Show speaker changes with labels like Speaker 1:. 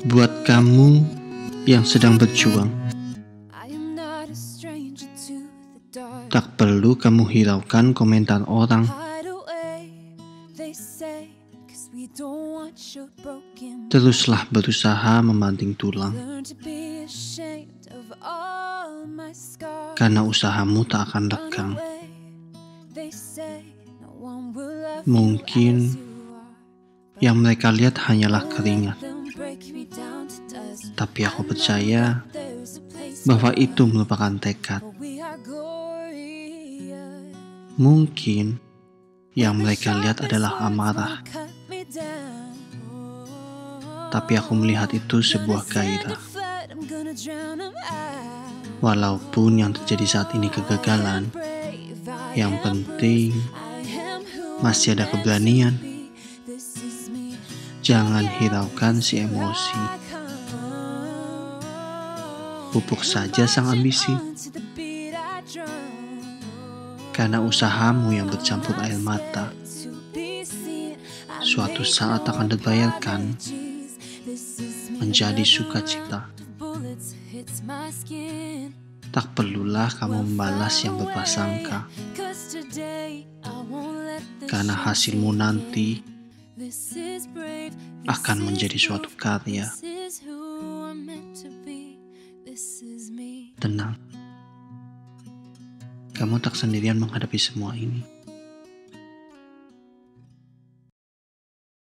Speaker 1: Buat kamu yang sedang berjuang, tak perlu kamu hiraukan komentar orang. Teruslah berusaha membanting tulang, karena usahamu tak akan lekang. Mungkin yang mereka lihat hanyalah keringat, tapi aku percaya bahwa itu merupakan tekad. Mungkin yang mereka lihat adalah amarah, tapi aku melihat itu sebuah gairah. Walaupun yang terjadi saat ini kegagalan, yang penting masih ada keberanian. Jangan hiraukan si emosi. Pupuk saja sang ambisi. Karena usahamu yang bercampur air mata suatu saat akan terbayarkan menjadi sukacita. Tak perlulah kamu membalas yang berprasangka, karena hasilmu nanti akan menjadi suatu karya. Tenang, kamu tak sendirian menghadapi semua ini.